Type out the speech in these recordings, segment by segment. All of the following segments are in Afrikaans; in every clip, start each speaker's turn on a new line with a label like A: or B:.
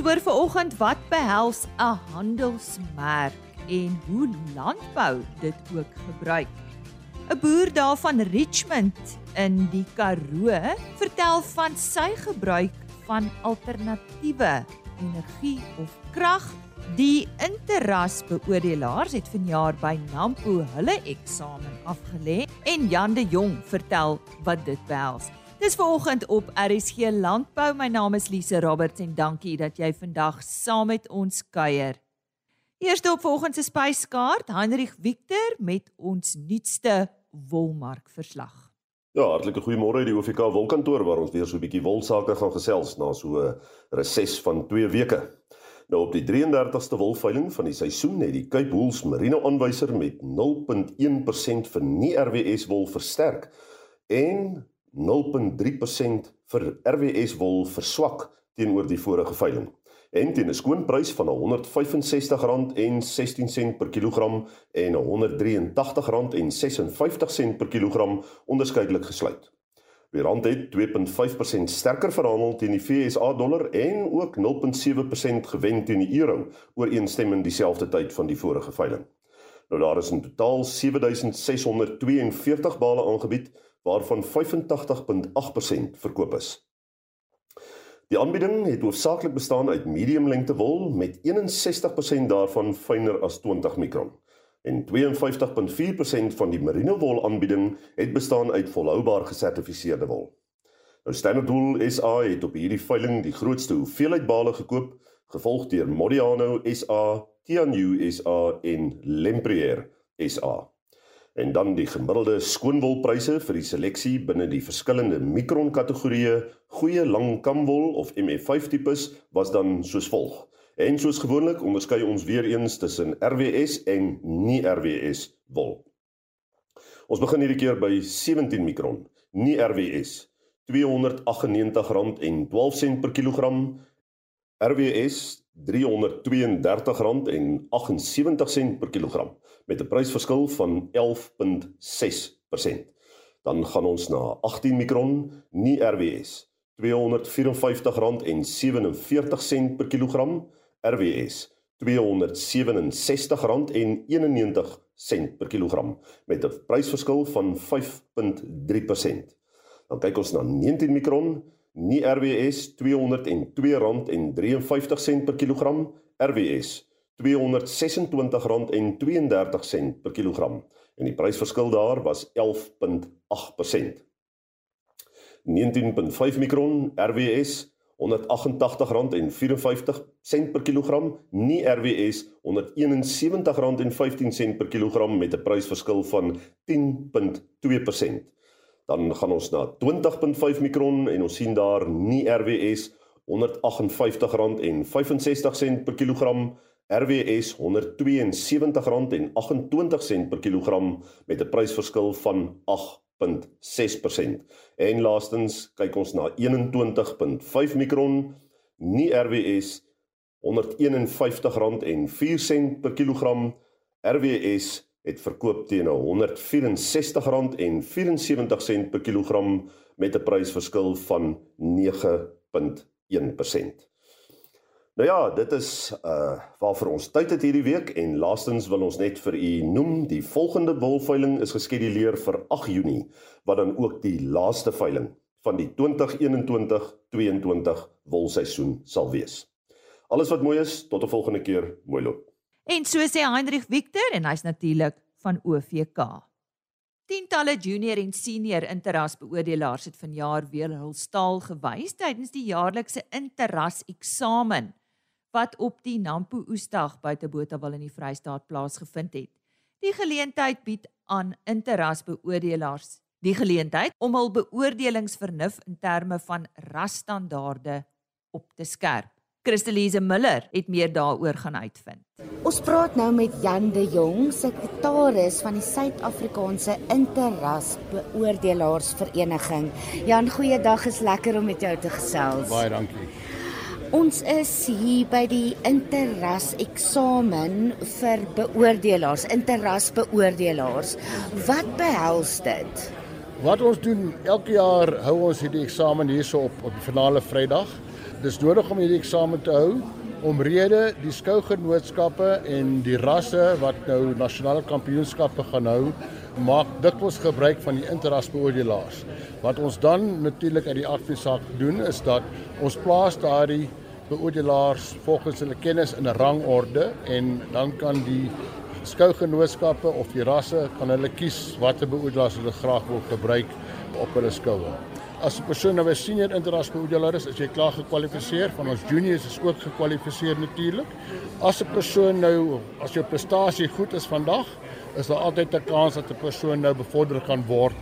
A: Ons hoor vanoggend wat behels 'n handelsmerk en hoe landbou dit ook gebruik. 'n Boer daar van Richmond in die Karoo vertel van sy gebruik van alternatiewe energie of krag. Die Interras beoordelaars het vanjaar by Nampo hulle eksamen afgelê en Jan de Jong vertel wat dit behels. Dis vanoggend op RSG Landbou. My naam is Lise Roberts en dankie dat jy vandag saam met ons kuier. Eerste op vanoggend se spyskaart, Heinrich Victor met ons nuutste wolmark verslag.
B: Ja, hartlike goeiemôre uit die OVK wolkantoor waar ons weer so 'n bietjie wolsake gaan gesels na so 'n reses van 2 weke. Nou op die 33ste wolveiling van die seisoen het die Cape Wools Merino aanwyser met 0.1% vir nie RWS wol versterk en 0.3% vir RWS wol verswak teenoor die vorige veiling en teen 'n skoonprys van R165.16 per kilogram en R183.56 per kilogram onderskeidelik gesluit. Die rand het 2.5% sterker verhandel teen die FSA dollar en ook 0.7% gewen teen die euro ooreenstemmend dieselfde tyd van die vorige veiling. Nou daar is in totaal 7642 bale aangebied waarvan 85.8% verkoop is. Die aanbieding het hoofsaaklik bestaan uit medium lengte wol met 61% daarvan fyner as 20 mikron en 52.4% van die merino wol aanbieding het bestaan uit volhoubaar gesertifiseerde wol. Nou Standard Wool SA het op hierdie veiling die grootste hoeveelheid bale gekoop, gevolg deur Modiano SA, Tianyu SA en Lempriere SA en dan die gemiddelde skoonwolpryse vir die seleksie binne die verskillende mikron kategorieë goeie lang kamwol of MF5 tipes was dan soos volg. En soos gewoonlik onderskei ons weer eens tussen RWS en nie RWS wol. Ons begin hierdie keer by 17 mikron, nie RWS, R298.12 per kilogram. RWS R332.78 per kilogram met 'n prysverskil van 11.6%. Dan gaan ons na 18 mikron, nie RWS, R254.47 per kilogram, RWS R267.91 per kilogram met 'n prysverskil van 5.3%. Dan kyk ons na 19 mikron, nie RWS R202.53 per kilogram, RWS R226.32 per kilogram en die prysverskil daar was 11.8%. 19.5 mikron RWS R188.54 per kilogram, nie RWS R171.15 per kilogram met 'n prysverskil van 10.2%. Dan gaan ons na 20.5 mikron en ons sien daar nie RWS R158.65 per kilogram RWS R172.28 per kilogram met 'n prysverskil van 8.6%. En laastens kyk ons na 21.5 mikron, nie RWS R151.04 per kilogram. RWS het verkoop teen R164.74 per kilogram met 'n prysverskil van 9.1%. Nou ja, dit is uh waarvoor ons tyd het hierdie week en laastens wil ons net vir u noem die volgende wolveiling is geskeduleer vir 8 Junie wat dan ook die laaste veiling van die 2021-22 wolseisoen sal wees. Alles wat mooi is, tot 'n volgende keer, mooi loop.
A: En so sê Heinrich Victor en hy's natuurlik van OVK. Tientalle junior en senior interras beoordelaars het vanjaar weer hul staal gewys tydens die jaarlikse interras eksamen wat op die Nampo Oesdag buite Botawil in die Vrystaat plaasgevind het. Die geleentheid bied aan interras beoordelaars die geleentheid om hul beoordelingsvernuf in terme van rasstandaarde op te skerp. Christelise Miller het meer daaroor gaan uitvind.
C: Ons praat nou met Jan de Jong, sekretaris van die Suid-Afrikaanse Interras Beoordelaarsvereniging. Jan, goeiedag, is lekker om met jou te gesels.
D: Baie dankie.
C: Ons is hier by die Interras eksamen vir beoordelaars, Interras beoordelaars. Wat behels dit?
D: Wat ons doen elke jaar hou ons hierdie eksamen hierso op op die finale Vrydag dis nodig om hierdie eksamen te hou omrede die skougenootskappe en die rasse wat nou nasionale kampioenskappe gaan hou maak dikwels gebruik van die interrasbeoordelaars. Wat ons dan natuurlik uit die adviesaak doen is dat ons plaas daardie beoordelaars volgens hulle kennis in 'n rangorde en dan kan die skougenootskappe of die rasse kan hulle kies watter beoordelaars hulle graag wil gebruik op hulle skoue. As 'n persoon nou 'n senior interrasbeoordelaar is, is jy klaar gekwalifiseer. Van ons juniors is ook gekwalifiseer natuurlik. As 'n persoon nou as jou prestasie goed is vandag, is daar altyd 'n kans dat 'n persoon nou bevorder kan word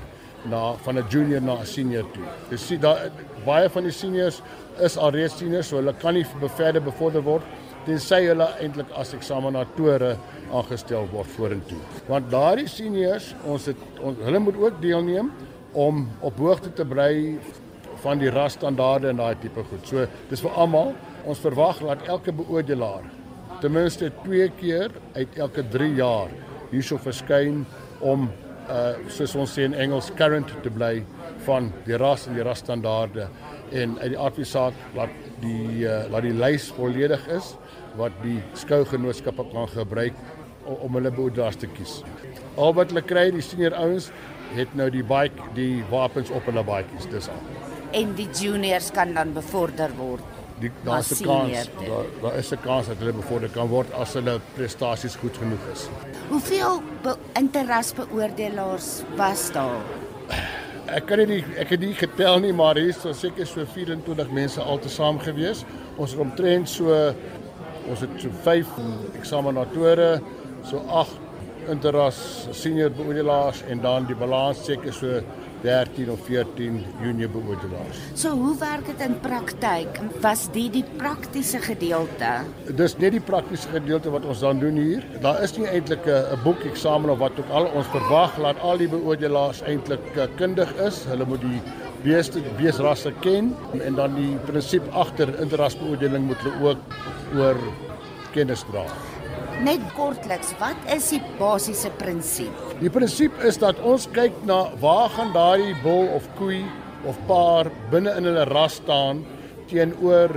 D: na van 'n junior na 'n senior toe. Jy sien daar baie van die seniors is alreeds seniors, so hulle kan nie beverder bevorder word tensy hulle eintlik as eksaminatore aangestel word vorentoe. Want daardie seniors, ons het ons, hulle moet ook deelneem om op hoogte te bly van die rasstandaarde en daai tipe goed. So dis vir almal. Ons verwag dat elke beoordelaar ten minste 2 keer uit elke 3 jaar hierso verskyn om uh soos ons sê in Engels current te bly van die ras en die rasstandaarde en uit die advisaak wat die uh laat die lys volledig is wat die skougenootskappe kan gebruik om hulle boedras te kies. Al wat hulle kry, die senior ouens het nou die bike, die wapens op hulle bike's, dis al.
C: En die juniors kan dan bevorder word.
D: Die daar's 'n kans, daar daar is 'n kans dat hulle bevorder kan word as hulle prestasies goed genoeg is.
C: Hoeveel be interrasbeoordelaars was daar?
D: Ek kan nie ek het nie getel nie, maar hier is so seker so 24 mense altesaam gewees. Ons het omtrent so ons het so 5 eksaminatore, so 8 interras senior beoordelaars en dan die balans seker so 13 of 14 junior beoordelaars.
C: So hoe werk dit in praktyk? Was dit die praktiese gedeelte?
D: Dis net die praktiese gedeelte wat ons dan doen hier. Daar is nie eintlik 'n boek eksamen of wat ook al ons verwag laat al die beoordelaars eintlik eh, kundig is. Hulle moet die beeste beesrasse ken en dan die prinsip agter interrasbeoordeling moet hulle ook oor kennis dra.
C: Net kortliks, wat is die basiese prinsip?
D: Die prinsip is dat ons kyk na waar gaan daardie bul of koei of paar binne in hulle ras staan teenoor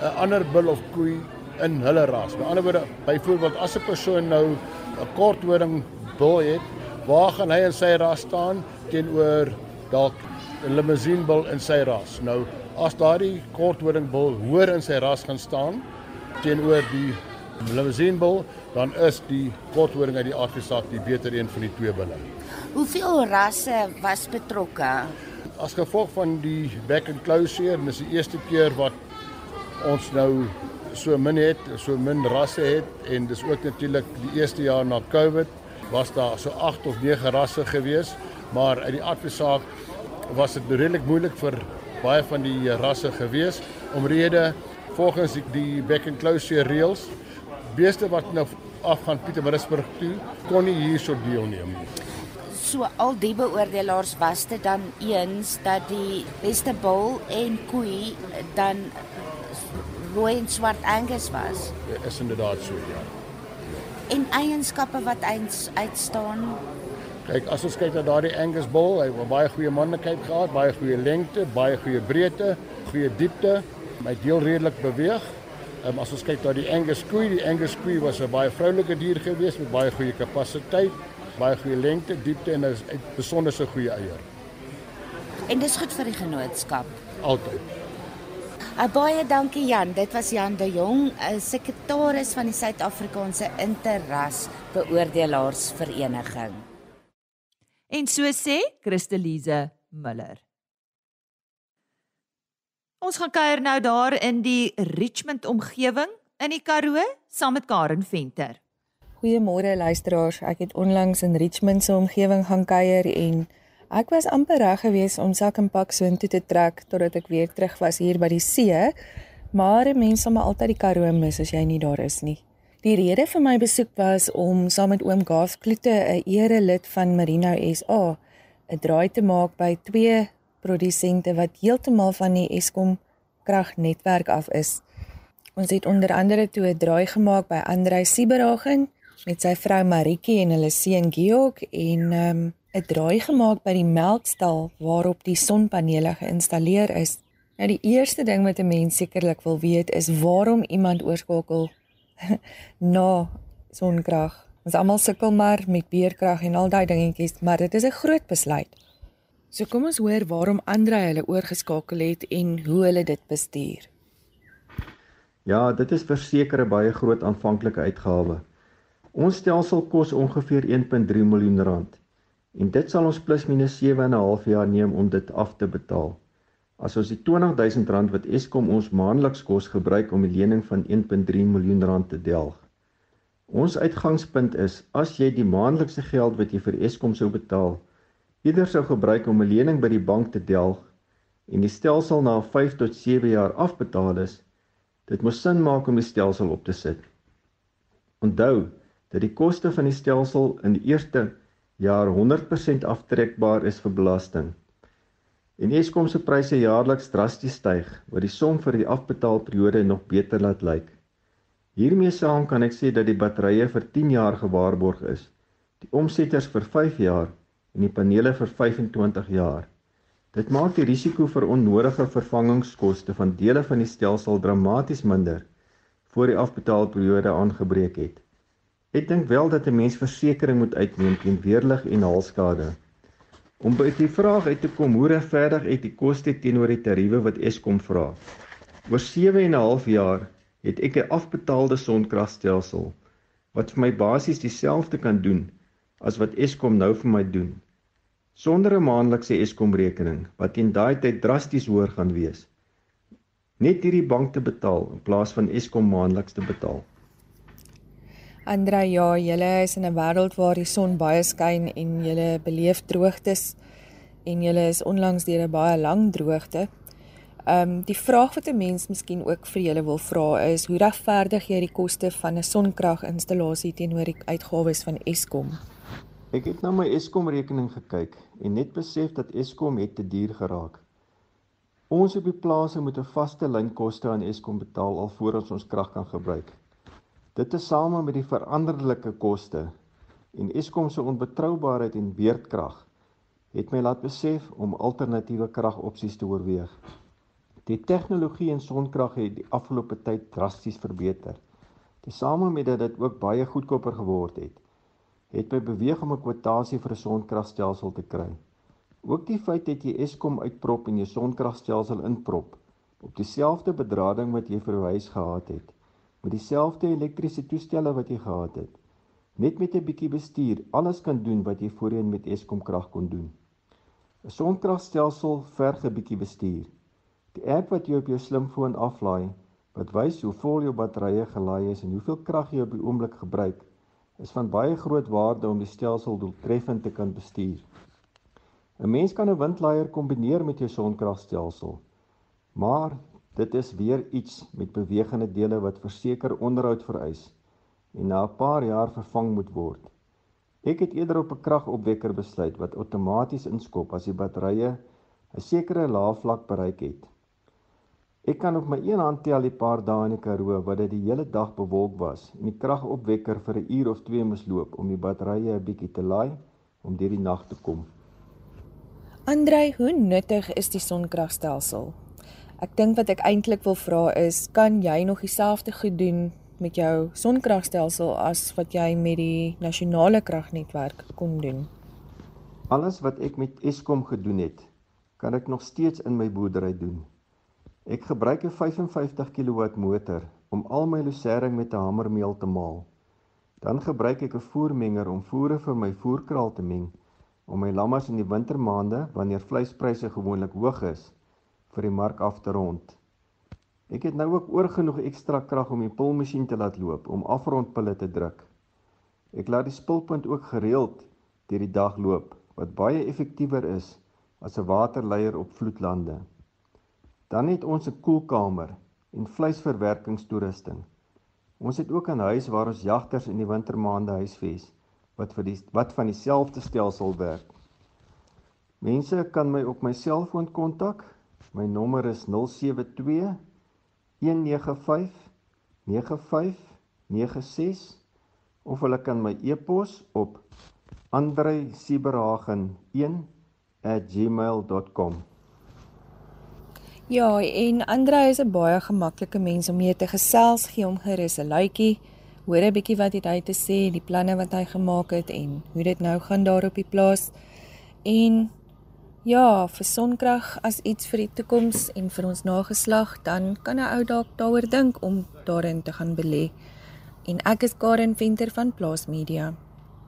D: 'n ander bul of koei in hulle ras. Met ander woorde, byvoorbeeld as 'n persoon nou 'n korthoring bul het, waar gaan hy in sy ras staan teenoor dalk 'n limousine bul in sy ras? Nou, as daardie korthoring bul hoër in sy ras gaan staan teenoor die limousine bull, dan is die korthoring uit die aardgesaak die beter een van die twee bulle.
C: Hoeveel rasse was betrokke?
D: As gevolg van die back and closure, dis die eerste keer wat ons nou so min het, so min rasse het en dis ook natuurlik die eerste jaar na Covid was daar so 8 of 9 rasse gewees, maar uit die aardgesaak was dit redelik moeilik vir baie van die rasse gewees omrede volgens die, die back and closure reëls beeste wat nou afgaan Pietermaritzburg toe kon nie hierso deelneem nie.
C: So al die beoordelaars was dit dan eens dat die beste bul en koei dan rooi en swart Angus was.
D: Ja, is inderdaad so ja.
C: En eienskappe wat eens uitstaan.
D: Kyk, as ons kyk na daardie Angus bul, hy het baie goeie manlikheid gehad, baie goeie lengte, baie goeie breedte, goeie diepte, hy deel redelik beweeg. Um, as ons kyk na die Angus koei, die Angus koei was 'n baie vroulike dier geweest met baie goeie kapasiteit, baie goeie lengte, diepte en 'n besonderse goeie eier.
C: En dis goed vir die genootskap.
D: Altyd.
C: Uh, baie dankie Jan. Dit was Jan de Jong, 'n sekretaris van die Suid-Afrikaanse Interras Beoordelaars Vereniging.
A: En so sê Christelise Miller. Ons gaan kuier nou daar in die Richmond omgewing in die Karoo saam met Karen Venter.
E: Goeiemôre luisteraars. Ek het onlangs in Richmond se omgewing gaan kuier en ek was amper reg geweest om sak en pak so intoe te trek totdat ek weer terug was hier by die see. Maar mense sal maar altyd die Karoo mis as jy nie daar is nie. Die rede vir my besoek was om saam met oom Gaaf Kloete, 'n erelid van Merino SA, 'n draai te maak by twee produsente wat heeltemal van die Eskom kragnetwerk af is. Ons het onder andere toe 'n draai gemaak by Andrei Sieberhagen met sy vrou Maritjie en hulle seun Georg en 'n um, draai gemaak by die melkstal waarop die sonpanele geïnstalleer is. Nou die eerste ding wat 'n mens sekerlik wil weet is waarom iemand oorskakel na sonkrag. Ons almal sukkel maar met beerkrag en al daai dingetjies, maar dit is 'n groot besluit. So kom ons hoor waarom Andre hulle oorgeskakel het en hoe hulle dit bestuur.
F: Ja, dit is verseker 'n baie groot aanvanklike uitgawe. Ons stelsel kos ongeveer 1.3 miljoen rand en dit sal ons plus minus 7 en 'n half jaar neem om dit af te betaal. As ons die 20000 rand wat Eskom ons maandeliks kos gebruik om die lening van 1.3 miljoen rand te delg. Ons uitgangspunt is as jy die maandelikse geld wat jy vir Eskom sou betaal, eerder sou gebruik om 'n lening by die bank te delg en die stelsel na 5 tot 7 jaar afbetaal is, dit moet sin maak om die stelsel op te sit. Onthou dat die koste van die stelsel in die eerste jaar 100% aftrekbaar is vir belasting. En Eskom se pryse jaarliks drasties styg, wat die som vir die afbetaalperiode nog beter laat lyk. Hiermee saam kan ek sê dat die batterye vir 10 jaar gewaarborg is, die omsetters vir 5 jaar en die panele vir 25 jaar. Dit maak die risiko vir onnodige vervangingskoste van dele van die stelsel dramaties minder voor die afbetaalperiode aangebreek het. Ek dink wel dat 'n mens versekerings moet uitneem teen weerlig en haalskade. Om by die vraag uit te kom hoe regverdig ek die koste teenoor die tariewe wat Eskom vra. Oor 7 en 'n half jaar het ek 'n afbetaalde sonkragstelsel wat vir my basies dieselfde kan doen as wat Eskom nou vir my doen. Sonder 'n maandelikse Eskom rekening wat teen daai tyd drasties hoër gaan wees. Net hierdie bank te betaal in plaas van Eskom maandeliks te betaal.
E: Andre, ja, julle is in 'n wêreld waar die son baie skyn en julle beleef droogtes en julle is onlangs deur 'n baie lang droogte. Ehm um, die vraag wat 'n mens miskien ook vir julle wil vra is, hoe regverdig jy die koste van 'n sonkraginstallasie teenoor die uitgawes van Eskom?
F: Ek het na my Eskom rekening gekyk en net besef dat Eskom het te duur geraak. Ons op die plase moet 'n vaste lynkoste aan Eskom betaal alvorens ons krag kan gebruik. Dit is same met die veranderlike koste en Eskom se onbetroubaarheid en beerdkrag het my laat besef om alternatiewe kragopsies te oorweeg. Die tegnologie in sonkrag het die afgelope tyd drasties verbeter. Tesame met dat dit ook baie goedkoper geword het, het my beweeg om 'n kwotasie vir 'n sonkragstelsel te kry. Ook die feit dat jy Eskom uitprop en jou sonkragstelsel inprop op dieselfde bedrading wat jy vir jou huis gehad het, met dieselfde elektriese toestelle wat jy gehad het. Net met 'n bietjie bestuur, alles kan doen wat jy voorheen met Eskom krag kon doen. 'n Sonkragstelsel verg 'n bietjie bestuur. Die app wat jy op jou slimfoon aflaai, wat wys hoe vol jou batterye gelaai is en hoeveel krag jy op die oomblik gebruik, is van baie groot waarde om die stelsel doeltreffend te kan bestuur. 'n Mens kan 'n windleier kombineer met jou sonkragstelsel. Maar Dit is weer iets met bewegende dele wat verseker onderhoud vereis en na 'n paar jaar vervang moet word. Ek het eerder op 'n kragopwekker besluit wat outomaties inskop as die batterye 'n sekere laafvlak bereik het. Ek kan op my een hand tel die paar dae in die Karoo wat dit die hele dag bewolk was en die kragopwekker vir 'n uur of 2 moes loop om die batterye 'n bietjie te laai om deur die nag te kom.
E: Andrei, hoe nuttig is die sonkragstelsel? Ek dink wat ek eintlik wil vra is, kan jy nog dieselfde goed doen met jou sonkragstelsel as wat jy met die nasionale kragnetwerk kon doen?
F: Alles wat ek met Eskom gedoen het, kan ek nog steeds in my boerdery doen. Ek gebruik 'n 55 kW motor om al my losering met 'n hamermeel te maal. Dan gebruik ek 'n voermenger om voere vir my voerkraal te meng om my lammers in die wintermaande wanneer vleispryse gewoonlik hoog is vir die mark af te rond. Ek het nou ook oorgenoeg ekstra krag om die pulmasjien te laat loop om afrondpille te druk. Ek laat die spulpunt ook gereeld deur die dag loop wat baie effektiewer is as 'n waterleier op vloedlande. Dan het ons 'n koelkamer en vleisverwerkingstoerusting. Ons het ook 'n huis waar ons jagters in die wintermaande huisves wat vir die wat van dieselfde stelsel werk. Mense kan my op my selfoon kontak My nommer is 072 195 9596 of hulle kan my e-pos op andreysieberhagen1@gmail.com.
E: Ja, en Andre is 'n baie gemaklike mens om mee te gesels, gee hom gerus 'n luitjie, hoor 'n bietjie wat hy te sê, die planne wat hy gemaak het en hoe dit nou gaan daar op die plaas. En ja, vir sonkrag as iets vir die toekoms en vir ons nageslag, dan kan 'n ou dalk daaroor dink om daarin te gaan belê. En ek is Karen Venter van Plaas Media.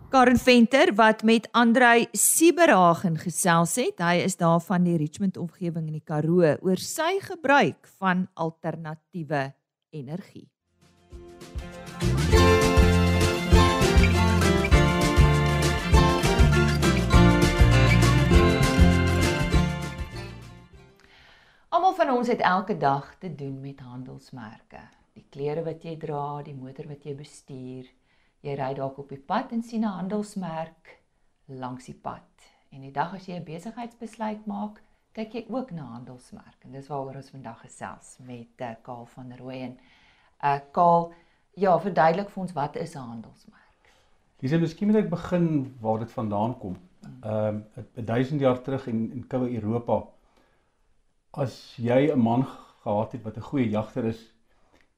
A: Karen Venter wat met Andrei Sieberhagen gesels het. Hy is daar van die Richmond omgewing in die Karoo oor sy gebruik van alternatiewe energie. Almal van ons het elke dag te doen met handelsmerke. Die klere wat jy dra, die motor wat jy bestuur. Jy ry dalk op die pad en sien 'n handelsmerk langs die pad. En die dag as jy 'n besigheidsbesluit maak, kyk jy ook na handelsmerk. En dis waaroor ons vandag gesels met uh, Kaal van Rooyen. Uh Kaal, ja, verduidelik vir ons wat is 'n handelsmerk?
G: Dis net miskien moet ek begin waar dit vandaan kom. Ehm um, 1000 jaar terug in in koue Europa as jy 'n man gehad het wat 'n goeie jagter is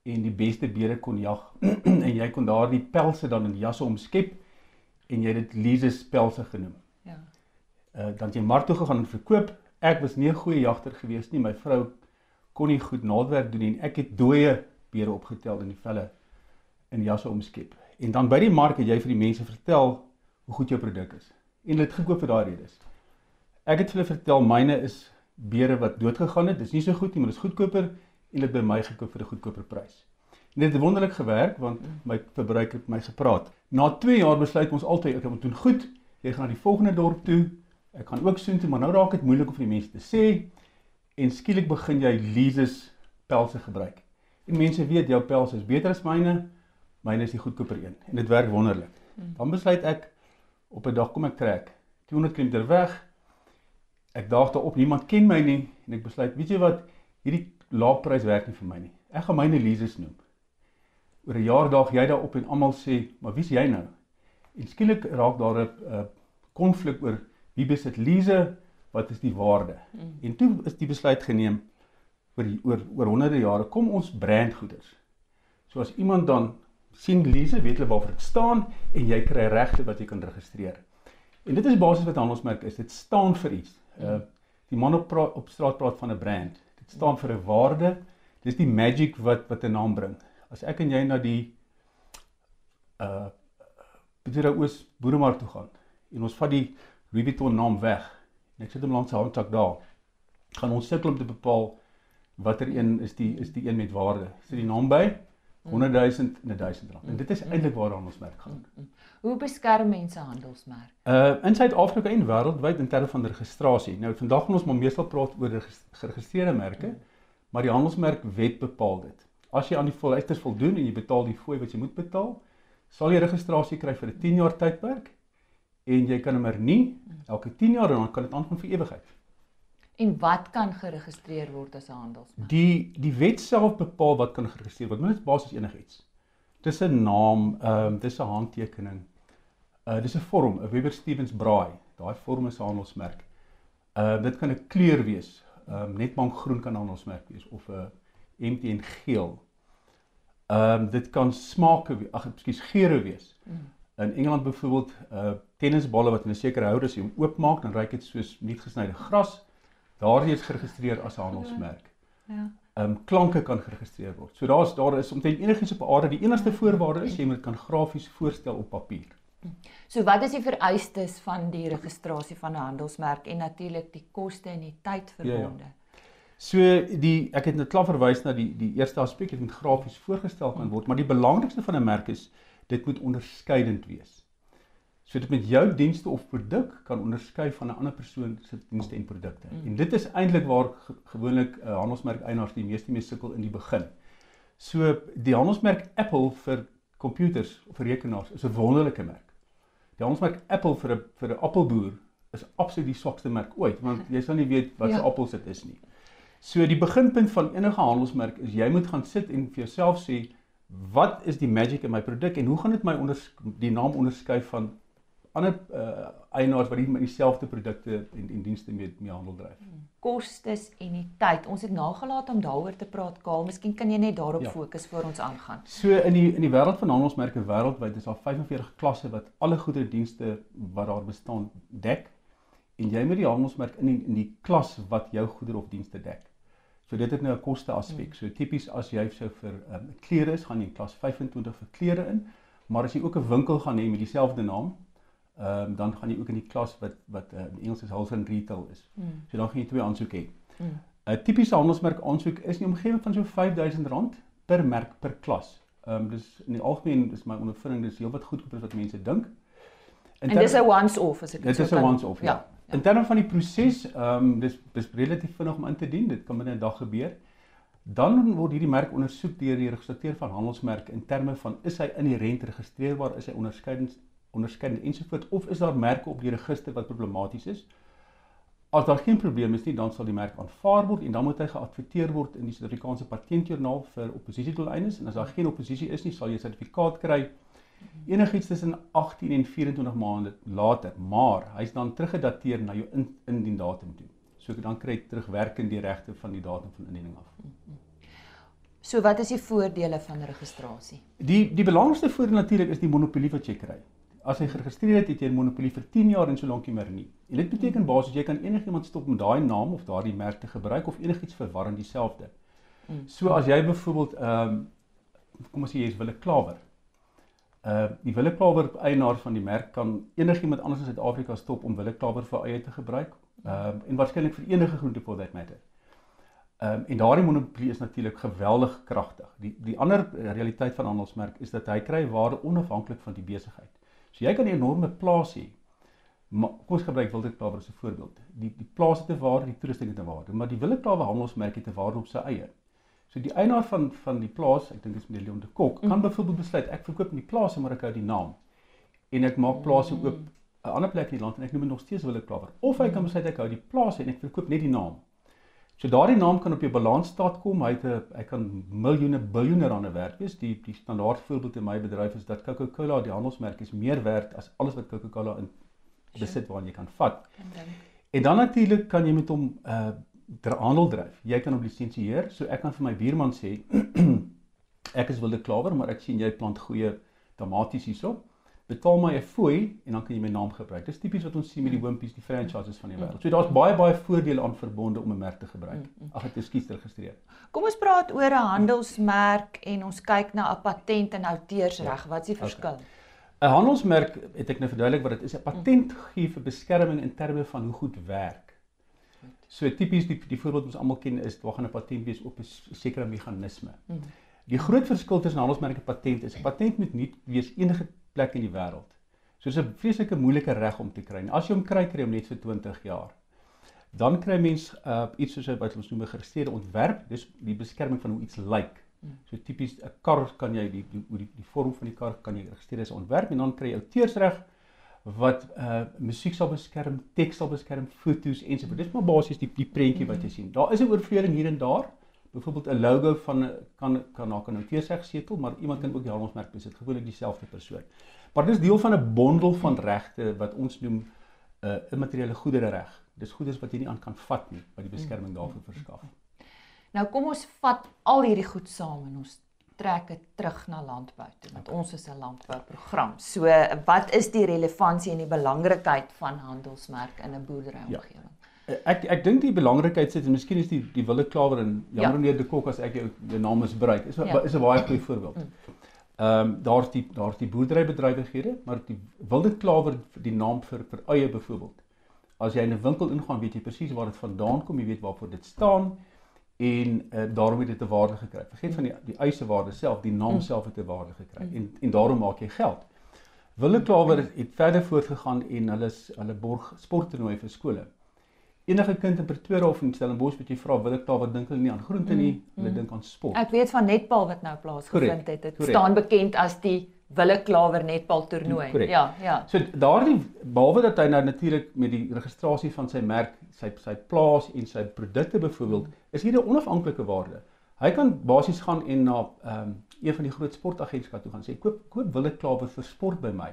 G: en die beste beere kon jag en jy kon daardie pelse dan in jasse omskep en jy het dit Lises pelse genoem. Ja. Uh dan jy mark toe gegaan en verkoop. Ek was nie 'n goeie jagter gewees nie. My vrou kon nie goed naaldwerk doen en ek het dooie beere opgetel in die velle in jasse omskep. En dan by die mark het jy vir die mense vertel hoe goed jou produk is. En hulle het gekoop vir daai redes. Ek het vir hulle vertel myne is beere wat dood gegaan het. Dis nie so goed nie, maar dit is goedkoper en dit by my gekoop vir 'n goedkoper prys. En dit het wonderlik gewerk want my verbruiker het my gepraat. Na 2 jaar besluit ons altyd ek moet doen goed. Jy gaan na die volgende dorp toe. Ek gaan ook soontoe, maar nou raak dit moeilik om vir die mense te sê en skielik begin jy leases pelse gebruik. En mense weet jou pels is beter as myne. Myne is die goedkoper een en dit werk wonderlik. Dan besluit ek op 'n dag kom ek trek 200 km weg ek daag daarop niemand ken my nie en ek besluit weet jy wat hierdie lae prys werk nie vir my nie. Ek gaan myne leases noem. Oor 'n jaar daag jy daarop en almal sê maar wie's jy nou? En skielik raak daar 'n konflik oor wie besit lease wat is die waarde? Mm. en toe is die besluit geneem oor die, oor oor honderde jare kom ons brand goeders so as iemand dan sien lease weet hulle waarvoor dit staan en jy kry regte wat jy kan registreer. En dit is basies wat handelsmerk is dit staan vir iets. Uh die man op praat, op straat praat van 'n brand. Staan vir 'n waarde. Dis die magic wat wat 'n naam bring. As ek en jy na die uh Petra Oos boeremark toe gaan en ons vat die Louis Vuitton naam weg en ek sit hom langs sy handsak daar, gaan ons sukkel om te bepaal watter een is die is die een met waarde. Sit die naam by 100 000 en 1000 rand. En dit is eintlik waar ons merk gaan.
A: Hoe beskerm mense handelsmerk?
G: Uh in Suid-Afrika en wêreldwyd in terme van registrasie. Nou vandag gaan ons maar meestal praat oor geregistreerde merke, maar die handelsmerk wet bepaal dit. As jy aan die vereistes voldoen en jy betaal die fooi wat jy moet betaal, sal jy registrasie kry vir 'n 10 jaar tydperk en jy kan hom er nie elke 10 jaar en dan kan dit aangaan vir ewigheid.
A: En wat kan geregistreer word as 'n handelsmerk?
G: Die die wet self bepaal wat kan geregistreer word. Dit is basies enigiets. Dis 'n naam, ehm um, dis 'n handtekening. Uh dis 'n vorm, 'n Weber Stevens braai. Daai vorm is 'n handelsmerk. Uh dit kan 'n kleur wees. Ehm um, netbank groen kan 'n handelsmerk wees of 'n MTN geel. Ehm um, dit kan smake, ag ekskuus, geure wees. Mm. In Engeland byvoorbeeld, uh tennisballe wat in 'n sekere houder as jy oopmaak, dan ruik dit soos nuut gesnyde gras daardie is geregistreer as 'n handelsmerk. Ja. Ehm um, klanke kan geregistreer word. So daar's daar is omtrent enigiets op aarde, die enigste voorwaarde is jy moet kan grafies voorstel op papier.
A: So wat is die vereistes van die registrasie van 'n handelsmerk en natuurlik die koste en die tyd verbonde? Ja, ja.
G: So die ek het net klaar verwys na die die eerste aspek, dit moet grafies voorgestel kan word, maar die belangrikste van 'n merk is dit moet onderskeidend wees. So dit met jou dienste of produk kan onderskei van 'n ander persoon se dienste en produkte. Mm. En dit is eintlik waar ge gewoonlik uh, handelsmerk eienaars die meeste mee sukkel in die begin. So die handelsmerk Apple vir komputers of vir rekenaars is 'n wonderlike merk. Die handelsmerk Apple vir 'n vir 'n appelboer is absoluut die swakste merk ooit want jy sal nie weet wat ja. se appels dit is nie. So die beginpunt van enige handelsmerk is jy moet gaan sit en vir jouself sê wat is die magic in my produk en hoe gaan dit my onder die naam onderskei van ander uh, eienaars wat die met dieselfde produkte en en dienste mee mee handel dryf.
A: Kostes en die tyd. Ons het nagelaat om daaroor te praat, Kaal. Miskien kan jy net daarop
G: Ja.
A: fokus voor ons aangaan.
G: So in die in die wêreld van handelsmerke wêreldwyd is daar 45 klasse wat alle goederedienste wat daar bestaan dek en jy moet die handelsmerk in die, in die klas wat jou goedere of dienste dek. So dit het nou 'n koste aspek. So tipies as jy sou vir um, klere is, gaan jy in klas 25 vir klere in, maar as jy ook 'n winkel gaan hê met dieselfde naam, um, dan gaan jy ook in die klas wat wat uh, in Engels is wholesale retail is.
A: Mm.
G: So dan gaan jy twee aansoeke hê.
A: Mm.
G: 'n Tipiese handelsmerk aansoek is in die omgewing van so R5000 per merk per klas. Ehm um, dis in die algemeen is my ondervinding dis heelwat goedkoper as wat mense dink. In
A: En dis 'n once-off as ek
G: Dit
A: so
G: is 'n
A: kan-
G: once-off, ja. In terme van die proses, ehm um, dis dis relatief vinnig om in te dien. Dit kan binne 'n dag gebeur. Dan word hierdie merk ondersoek deur die regulateur van handelsmerke in terme van is hy inherënt registreerbaar, is hy onderskeidend onderskeidend ensovoorts of is daar merke op die register wat problematies is? As daar geen probleem is nie, dan sal die merk aanvaar word en dan moet hy geadverteer word in die Suid-Afrikaanse Patentjoernaal vir oppositiedoeleindes en as daar geen oppositie is nie, sal jy 'n sertifikaat kry enigiets tussen 18 en 24 maande later, maar hy's dan teruggedateer na jou in, indien datum toe. So dan kry jy terugwerkend die regte van die datum van indiening af.
A: So wat is die voordele van registrasie?
G: Die die belangrikste voordeel natuurlik is die monopolie wat jy kry. As jy geregistreer het, het jy 'n monopolie vir 10 jaar en so lank nie meer nie. En dit beteken basies jy kan enigiemand stop met daai naam of daardie merk te gebruik of enigiets verwarrend dieselfde.
A: Mm.
G: So as jy byvoorbeeld ehm um, kom ons sê jy is Wille Klawer. Uh die Wille Klawer eienaar van die merk kan enigiemand anders in Suid-Afrika stop om Wille Klawer vir eie te gebruik. Ehm um, en waarskynlik vir enige groente for that matter. Ehm um, en daardie monopolie is natuurlik geweldig kragtig. Die die ander realiteit van handelsmerk is dat hy kry waarde onafhanklik van die besigheid. So jy kan 'n enorme plaas hê. Maar kom ons gebruik Wilde Klawer as 'n voorbeeld. Die die plaas het 'n waarde, die toerusting het 'n waarde, maar die Wille Klawer handelsmerk het 'n waarde op sy eie. So die eienaar van van die plaas, ek dink dit is meneer Leon de Kok, kan byvoorbeeld besluit ek verkoop nie plase maar ek hou die naam. En ek maak plase oop 'n ander plek in die land en ek noem dit nog steeds Wille Klawer. Of hy kan besluit ek hou die plase en ek verkoop net die naam. So daardie naam kan op jou balansstaat kom. Hy het 'n hy kan miljoene biljoene rande werd wees. Die die standaard voorbeeld in my bedryf is dat Coca-Cola die handelsmerk is meer werd as alles wat Coca-Cola in besit waaraan jy kan vat. En dan natuurlik kan jy met hom uh dra- handel dryf. Jy kan hom lisensieer. So ek kan vir my buurman sê ek is wilde klawer, maar ek sien jy plant goeie tomaties hierso. Betaal my 'n fooi en dan kan jy my naam gebruik. Dis tipies wat ons sien met die Wimpies, die franchises van die wêreld. So daar's baie baie voordele aan verbonde om 'n merk te gebruik. Ag ek is kies registreer.
A: Kom ons praat oor 'n handelsmerk en ons kyk na 'n patent en outeursreg. Wat is die verskil?
G: 'n Handelsmerk het ek nou verduidelik wat dit is. 'n Patent gee vir beskerming in terme van hoe goed werk. So tipies die die voorbeeld wat ons almal ken is waar gaan 'n patent wees op 'n sekere meganisme.
A: Mm.
G: Die groot verskil tussen handelsmerk en patent is 'n patent moet nie wees enige plek in die wêreld. So dis 'n vreeslike moeilike reg om te kry. En as jy hom kry, kry hom net vir 20 jaar. Dan kry mens uh, iets soos wat ons noem 'n geregistreerde ontwerp, dis die beskerming van hoe iets lyk. So tipies 'n kar kan jy die die die, die vorm van die kar kan jy registreer as 'n ontwerp en dan kry jy outeursreg wat uh musiek sal beskerm, teks sal beskerm, foto's ensovoorts. Dis maar basies die die prentjie wat jy sien. Daar is 'n oorvleuring hier en daar. Byvoorbeeld 'n logo van 'n- kan kan na 'n outeursreg setel, maar iemand kan ook die handelsmerk besit, gewoonlik dieselfde persoon. Maar dis deel van 'n bondel van regte wat ons noem 'n uh, immateriële goedere reg. Dis goederes wat jy nie aan kan vat nie, wat die beskerming daarvoor verskaf.
A: Nou kom ons vat al hierdie goed saam en ons trek dit terug na landbou toe want ons is 'n landbouprogram. So wat is die relevantie en die belangrikheid van handelsmerk in 'n boerderyomgewing?
G: Ek ek dink die belangrikheid sit en miskien is die die Wille Klawer en
A: Ja.
G: jammer meneer De Kok as ek jou jou naam. Is 'n
A: Ja.
G: is 'n baie goeie voorbeeld. Ehm um, daar's die daar's die boerderybedrywighede, maar die Wilde Klawer die naam vir vir eie byvoorbeeld. As jy in 'n winkel ingaan, weet jy presies waar dit vandaan kom, jy weet waarvoor dit staan en uh, daarom het dit 'n waarde gekry. Vergeet van die die eise waarde self, die naam self het 'n waarde gekry en en daarom maak jy geld. Wille Klawer het verder voortgegaan en hulle is- hulle borg sporttoernooi vir skole. Enige kind in Pretoria of in Stellenbosch wat jy vra Wille Klawer dink hulle nie aan groente nie, hulle dink aan sport.
A: Ek weet van netbal wat nou plaasgevind het. Dit staan bekend as die Wille Klawer netbal toernooi.
G: Korrek.
A: Ja, ja.
G: So daardie behalwe dat hy nou natuurlik met die registrasie van sy merk, sy sy plaas en sy produkte byvoorbeeld, is hier 'n onafhanklike waarde. Hy kan basies gaan en na ehm um, een van die groot sportagentskappe toe gaan sê koop koop Wille Klawer vir sport by my.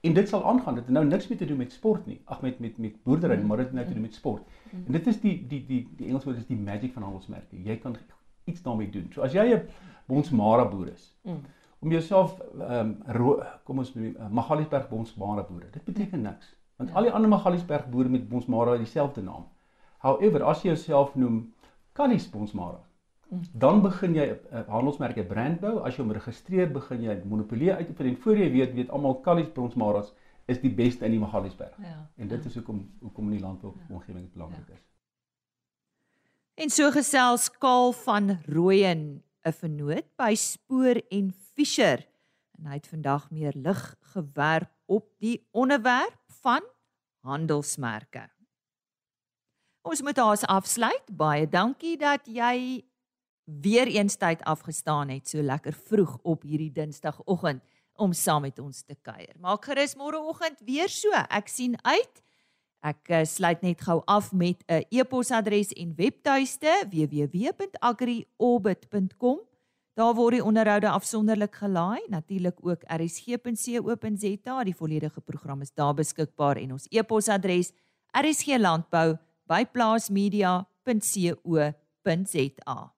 G: En dit sal aangaan. Dit het nou niks meer te doen met sport nie. Ag met met met boerdery, maar dit het nou te doen met sport. En dit is die die die die Engels woord is die magic van handelsmerke. Jy kan iets daarmee doen. So as jy 'n Bonsmara boer is, mm. om jouself ehm um, kom ons noem uh, Magaliesberg Bonsmara boere. Dit beteken niks. Want ja. al die ander Magaliesberg boere met Bonsmara het dieselfde naam. However, as jy jouself noem Kallis Bonsmara, dan begin jy 'n uh, handelsmerk, 'n brand bou. As jy hom registreer, begin jy monopolie uitoefen en voor jy weet, weet almal Kallis Bronsmaras is die beste in die Magaliesberg. Ja. En dit is hoekom hoekom in die landbou ja. omgewing belangrik ja. is.
A: En so gesels Kaal van Rooyen, 'n vennoot by Spoor en Fischer. En hy het vandag meer lig gewerp op die onderwerp van handelsmerke. Ons moet haas afsluit. Baie dankie dat jy weer eens tyd afgestaan het so lekker vroeg op hierdie Dinsdagoggend om saam met ons te kuier. Maak gerus môreoggend weer so. Ek sien uit. Ek uh, sluit net gou af met 'n e-posadres en webtuiste www.agriorbit.com. Daar word die onderhoude afsonderlik gelaai, natuurlik ook rsg.co.za. Die volledige program is daar beskikbaar en ons e-posadres rsglandbou@plaasmedia.co.za.